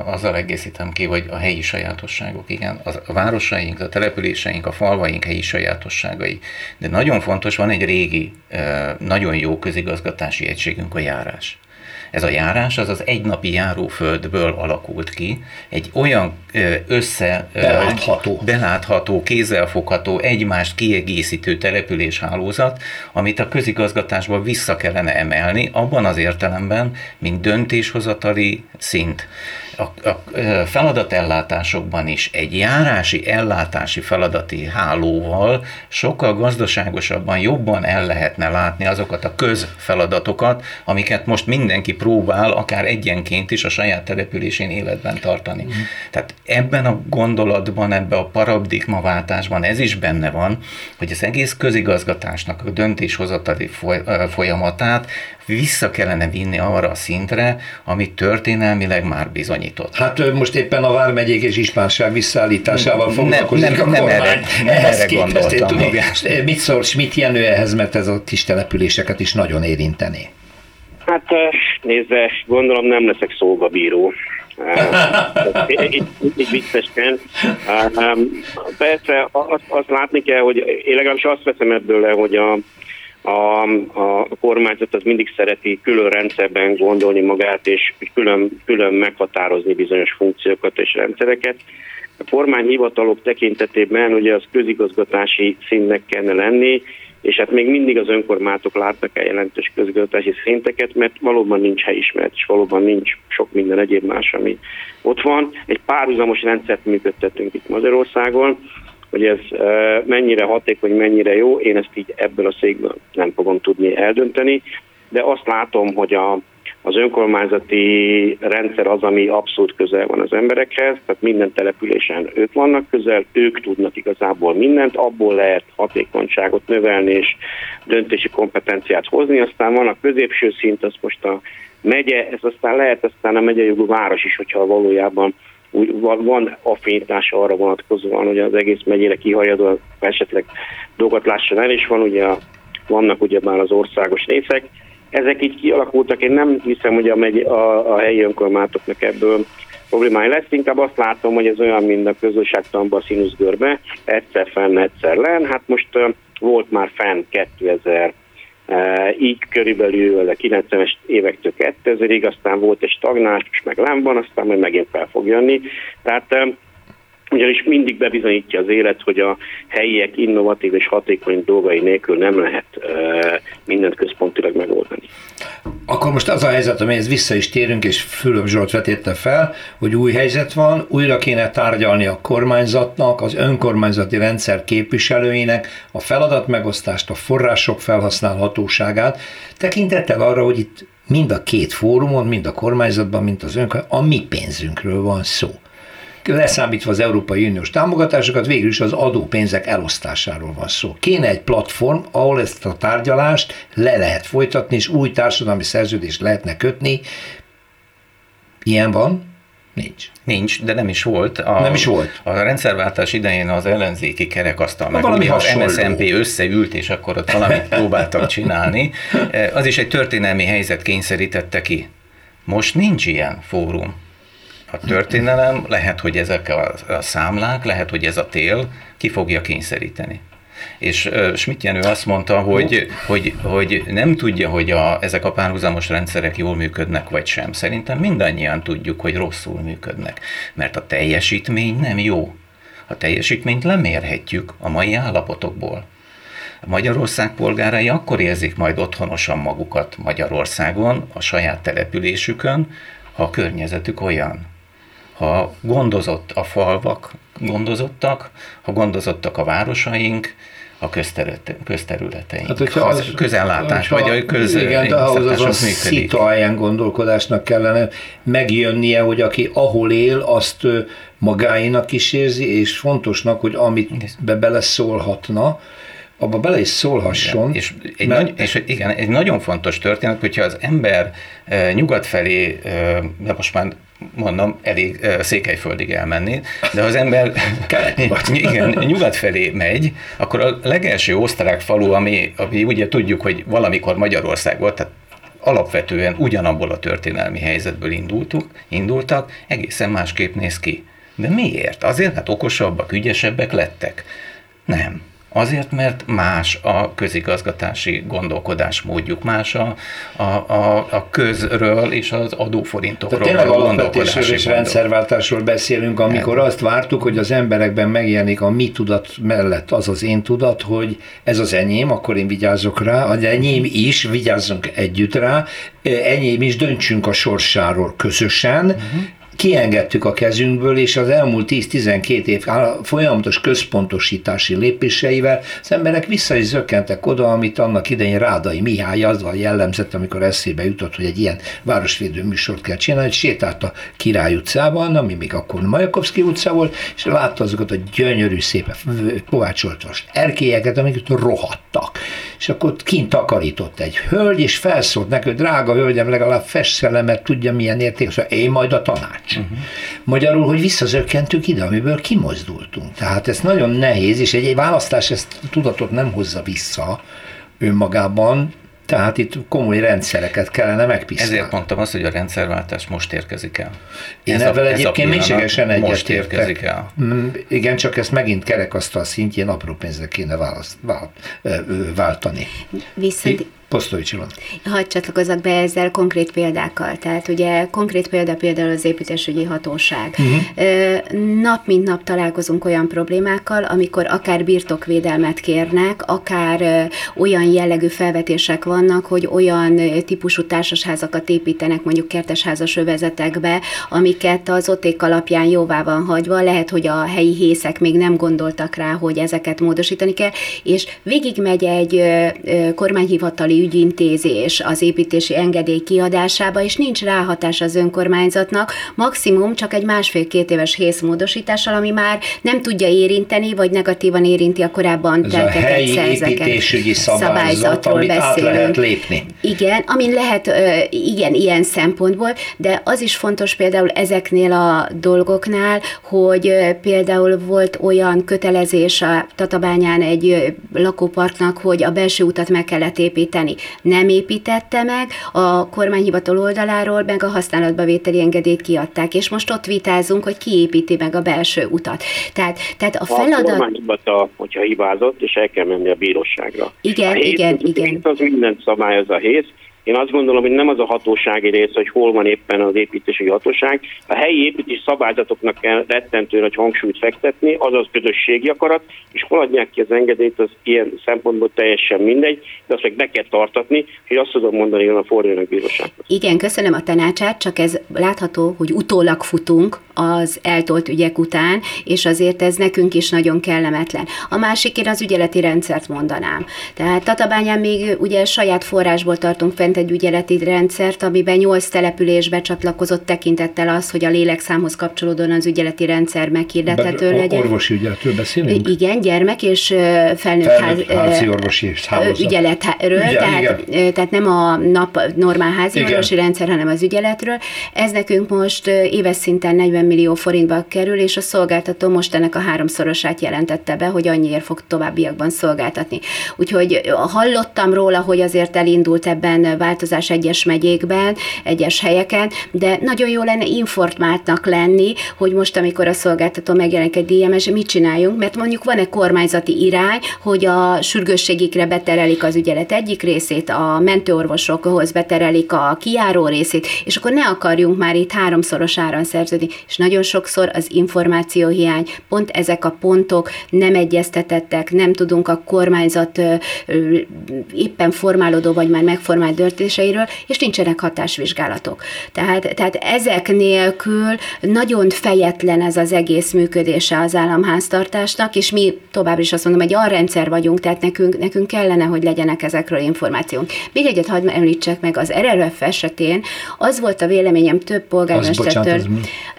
azzal egészítem ki, hogy a helyi sajátosságok, igen, a városaink, a településeink, a falvaink helyi sajátosságai. De nagyon fontos, van egy régi, nagyon jó közigazgatási egy segítségünk a járás. Ez a járás az az egynapi járóföldből alakult ki, egy olyan össze belátható, belátható kézzelfogható, egymást kiegészítő településhálózat, amit a közigazgatásban vissza kellene emelni, abban az értelemben, mint döntéshozatali szint a, a feladatellátásokban is egy járási ellátási feladati hálóval sokkal gazdaságosabban, jobban el lehetne látni azokat a közfeladatokat, amiket most mindenki próbál akár egyenként is a saját településén életben tartani. Mm. Tehát ebben a gondolatban, ebben a paradigmaváltásban ez is benne van, hogy az egész közigazgatásnak a döntéshozatali folyamatát vissza kellene vinni arra a szintre, amit történelmileg már bizonyított. Hát most éppen a Vármegyék és Ispánság visszaállításával foglalkozik nem, nem, nem, nem erre, nem erre gondoltam. Tudom, mit szól mit Jenő ehhez, mert ez a kis településeket is nagyon érinteni? Hát nézze, gondolom nem leszek szógabíró. Így, így viccesken. Persze azt, azt látni kell, hogy én legalábbis azt veszem ebből le, hogy a, a, a kormányzat az mindig szereti külön rendszerben gondolni magát, és külön, külön meghatározni bizonyos funkciókat és rendszereket. A kormányhivatalok tekintetében ugye az közigazgatási színnek kellene lenni, és hát még mindig az önkormányzatok látnak el jelentős közigazgatási szinteket, mert valóban nincs helyismeret, és valóban nincs sok minden egyéb más, ami ott van. Egy párhuzamos rendszert működtetünk itt Magyarországon, hogy ez mennyire hatékony, mennyire jó, én ezt így ebből a székből nem fogom tudni eldönteni, de azt látom, hogy a, az önkormányzati rendszer az, ami abszolút közel van az emberekhez, tehát minden településen ők vannak közel, ők tudnak igazából mindent, abból lehet hatékonyságot növelni és döntési kompetenciát hozni, aztán van a középső szint, az most a megye, ez aztán lehet aztán a megyejogú város is, hogyha valójában úgy van affinitása arra vonatkozóan, hogy az egész megyére kihajadó esetleg dolgot lásson el, és van ugye, vannak ugye már az országos részek. Ezek így kialakultak, én nem hiszem, hogy a, megy, a, a helyi önkormányzatoknak ebből problémája lesz, inkább azt látom, hogy ez olyan, mint a közösségtamba a színuszgörbe, egyszer fenn, egyszer len. Hát most uh, volt már fenn 2000 így körülbelül a 90-es évektől 2000-ig, aztán volt egy stagnás, meg lámban, aztán majd megint fel fog jönni. Tehát ugyanis mindig bebizonyítja az élet, hogy a helyiek innovatív és hatékony dolgai nélkül nem lehet mindent központilag megoldani. Akkor most az a helyzet, amihez vissza is térünk, és Fülöp Zsolt vetétte fel, hogy új helyzet van, újra kéne tárgyalni a kormányzatnak, az önkormányzati rendszer képviselőinek a feladatmegosztást, a források felhasználhatóságát, tekintettel arra, hogy itt mind a két fórumon, mind a kormányzatban, mind az önkormányzatban a mi pénzünkről van szó leszámítva az Európai Uniós támogatásokat, végül is az adópénzek elosztásáról van szó. Kéne egy platform, ahol ezt a tárgyalást le lehet folytatni, és új társadalmi szerződést lehetne kötni. Ilyen van? Nincs. Nincs, de nem is volt. A, nem is volt. A rendszerváltás idején az ellenzéki kerekasztal meg valami az MSZMP összeült, és akkor ott valamit próbáltak csinálni. Az is egy történelmi helyzet kényszerítette ki. Most nincs ilyen fórum a történelem, lehet, hogy ezek a, a számlák, lehet, hogy ez a tél ki fogja kényszeríteni. És uh, Schmidt Jenő azt mondta, hogy, hogy, hogy nem tudja, hogy a, ezek a párhuzamos rendszerek jól működnek, vagy sem. Szerintem mindannyian tudjuk, hogy rosszul működnek, mert a teljesítmény nem jó. A teljesítményt lemérhetjük a mai állapotokból. Magyarország polgárai akkor érzik majd otthonosan magukat Magyarországon, a saját településükön, ha a környezetük olyan ha gondozott a falvak, gondozottak, ha gondozottak a városaink, a közterületeink, hát, hogyha az, az közellátás, hogyha, vagy a köz Igen, de ahhoz az a szita ilyen gondolkodásnak kellene megjönnie, hogy aki ahol él, azt magáinak is érzi, és fontosnak, hogy amit be beleszólhatna, abba bele is szólhasson. Igen. És, egy mert... nagy, és igen, egy nagyon fontos történet, hogyha az ember e, nyugat felé, e, de most már mondom, elég székelyföldig elmenni, de ha az ember igen, nyugat felé megy, akkor a legelső osztrák falu, ami, ami ugye tudjuk, hogy valamikor Magyarország volt, tehát alapvetően ugyanabból a történelmi helyzetből indultuk, indultak, egészen másképp néz ki. De miért? Azért, hát okosabbak, ügyesebbek lettek? Nem. Azért, mert más a közigazgatási gondolkodásmódjuk, más a, a, a, a közről és az adóforintokról. Tehát tényleg alapvetésről és rendszerváltásról beszélünk, amikor azt vártuk, hogy az emberekben megjelenik a mi tudat mellett az az én tudat, hogy ez az enyém, akkor én vigyázok rá, az enyém is, vigyázzunk együtt rá, enyém is, döntsünk a sorsáról közösen, uh-huh kiengedtük a kezünkből, és az elmúlt 10-12 év folyamatos központosítási lépéseivel az emberek vissza is zökkentek oda, amit annak idején Rádai Mihály azzal jellemzett, amikor eszébe jutott, hogy egy ilyen városvédő műsort kell csinálni, hogy sétált a Király utcában, ami még akkor Majakovszki utca volt, és látta azokat a gyönyörű, szép kovácsoltos erkélyeket, amik rohadtak. És akkor kint takarított egy hölgy, és felszólt neki, hogy drága hölgyem, legalább fesselemet tudja milyen érték, szóval én majd a tanács. Uh-huh. Magyarul, hogy visszazökkentünk ide, amiből kimozdultunk. Tehát ez nagyon nehéz, és egy, egy választás ezt tudatot nem hozza vissza önmagában, tehát itt komoly rendszereket kellene megpiszkálni. Ezért mondtam azt, hogy a rendszerváltás most érkezik el. Én ez ebben egyébként mélységesen egyetértek. el. Mm, igen, csak ezt megint kerekasztal szintjén apró pénzre kéne választ, vált, váltani. Viszont Posztovics Ilona. Hadd csatlakozzak be ezzel konkrét példákkal. Tehát ugye konkrét példa például az építésügyi hatóság. Uh-huh. Nap mint nap találkozunk olyan problémákkal, amikor akár birtokvédelmet kérnek, akár olyan jellegű felvetések vannak, hogy olyan típusú társasházakat építenek mondjuk kertesházas övezetekbe, amiket az oték alapján jóvá van hagyva, lehet, hogy a helyi hészek még nem gondoltak rá, hogy ezeket módosítani kell, és végigmegy egy kormányhivatali ügyintézés az építési engedély kiadásába, és nincs ráhatás az önkormányzatnak, maximum csak egy másfél-két éves hészmódosítással, ami már nem tudja érinteni, vagy negatívan érinti a korábban a helyi építésügyi szabályzatról amit beszélünk. lehet lépni. Igen, amin lehet, igen, ilyen szempontból, de az is fontos például ezeknél a dolgoknál, hogy például volt olyan kötelezés a Tatabányán egy lakóparknak, hogy a belső utat meg kellett építeni építeni. Nem építette meg, a kormányhivatal oldaláról meg a használatba vételi engedélyt kiadták, és most ott vitázunk, hogy ki építi meg a belső utat. Tehát, tehát a feladat... A kormányhivatal, hogyha hibázott, és el kell menni a bíróságra. Igen, a igen, igen. Az mindent szabályoz a hész, én azt gondolom, hogy nem az a hatósági rész, hogy hol van éppen az építési hatóság. A helyi építési szabályzatoknak kell rettentően nagy hangsúlyt fektetni, azaz közösségi akarat, és hol adják ki az engedélyt, az ilyen szempontból teljesen mindegy, de azt meg be kell tartatni, hogy azt tudom mondani, hogy a fordulnak bírósághoz. Igen, köszönöm a tanácsát, csak ez látható, hogy utólag futunk az eltolt ügyek után, és azért ez nekünk is nagyon kellemetlen. A másik, én az ügyeleti rendszert mondanám. Tehát Tatabányán még ugye saját forrásból tartunk fent egy ügyeleti rendszert, amiben nyolc településbe csatlakozott tekintettel az, hogy a lélekszámhoz kapcsolódóan az ügyeleti rendszer meghirdethető legyen. Orvosi ügyeletről beszélünk? Igen, gyermek és felnőtt, ház, házi orvosi ügyeletről, Ügye, tehát, tehát nem a nap normál házi igen. orvosi rendszer, hanem az ügyeletről. Ez nekünk most éves szinten 40 millió forintba kerül, és a szolgáltató most ennek a háromszorosát jelentette be, hogy annyiért fog továbbiakban szolgáltatni. Úgyhogy hallottam róla, hogy azért elindult ebben változás egyes megyékben, egyes helyeken, de nagyon jó lenne informáltnak lenni, hogy most, amikor a szolgáltató megjelenik egy DMS, mit csináljunk, mert mondjuk van egy kormányzati irány, hogy a sürgősségikre beterelik az ügyelet egyik részét, a mentőorvosokhoz beterelik a kiáró részét, és akkor ne akarjunk már itt háromszoros áron szerződni, és nagyon sokszor az információhiány, pont ezek a pontok nem egyeztetettek, nem tudunk a kormányzat éppen formálódó vagy már megformált döntéseiről, és nincsenek hatásvizsgálatok. Tehát, tehát ezek nélkül nagyon fejetlen ez az egész működése az államháztartásnak, és mi tovább is azt mondom, egy arrendszer vagyunk, tehát nekünk, nekünk kellene, hogy legyenek ezekről információnk. Még egyet hadd említsek meg, az RRF esetén az volt a véleményem több polgármestertől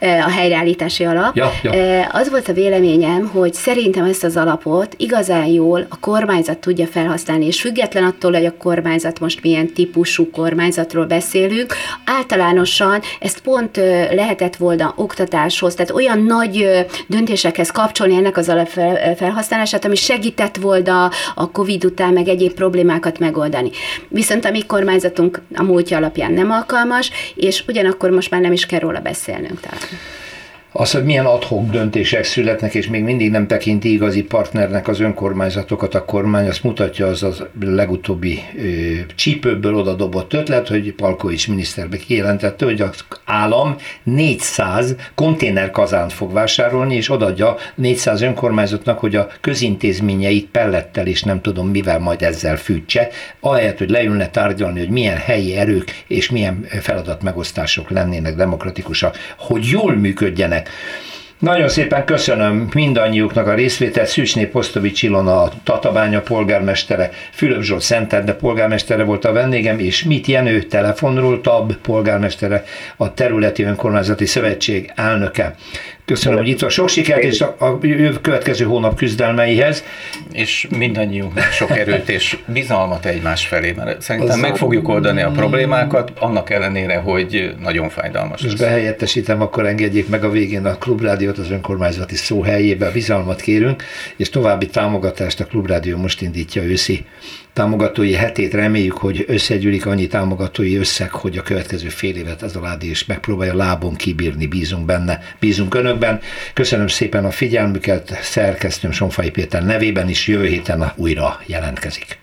a helyreállítási alap, ja, ja. az volt a véleményem, hogy szerintem ezt az alapot igazán jól a kormányzat tudja felhasználni, és független attól, hogy a kormányzat most milyen típusú kormányzatról beszélünk, általánosan ezt pont lehetett volna oktatáshoz, tehát olyan nagy döntésekhez kapcsolni ennek az alap felhasználását, ami segített volna a COVID után meg egyéb problémákat megoldani. Viszont a mi kormányzatunk a múltja alapján nem alkalmas, és ugyanakkor most már nem is kell róla beszélnünk. Tehát. Az, hogy milyen adhok döntések születnek, és még mindig nem tekinti igazi partnernek az önkormányzatokat a kormány, azt mutatja az a legutóbbi ö, csípőből oda dobott ötlet, hogy Palkovics miniszterbe kijelentette, hogy az állam 400 konténerkazánt fog vásárolni, és odaadja 400 önkormányzatnak, hogy a közintézményeit pellettel és nem tudom mivel majd ezzel fűtse, ahelyett, hogy leülne tárgyalni, hogy milyen helyi erők és milyen feladatmegosztások lennének demokratikusak, hogy jól működjenek nagyon szépen köszönöm mindannyiuknak a részvételt. Szűcsné Posztovics Ilona, a Tatabánya polgármestere, Fülöp Zsolt Szentende polgármestere volt a vendégem, és Mit Jenő telefonról TAB polgármestere, a Területi Önkormányzati Szövetség elnöke. Köszönöm, hogy itt van. Sok sikert és a, a következő hónap küzdelmeihez. És mindannyiunknak sok erőt és bizalmat egymás felé, mert szerintem meg fogjuk oldani a problémákat, annak ellenére, hogy nagyon fájdalmas. És behelyettesítem, akkor engedjék meg a végén a Klubrádiót az önkormányzati szó helyébe, bizalmat kérünk, és további támogatást a Klubrádió most indítja őszi támogatói hetét. Reméljük, hogy összegyűlik annyi támogatói összeg, hogy a következő fél évet ez a ládi is megpróbálja lábon kibírni. Bízunk benne, bízunk önökben. Köszönöm szépen a figyelmüket. Szerkesztőm Sonfai Péter nevében is jövő héten újra jelentkezik.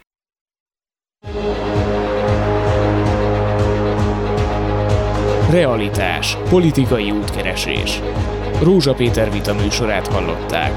Realitás. Politikai útkeresés. Rózsa Péter vita műsorát hallották.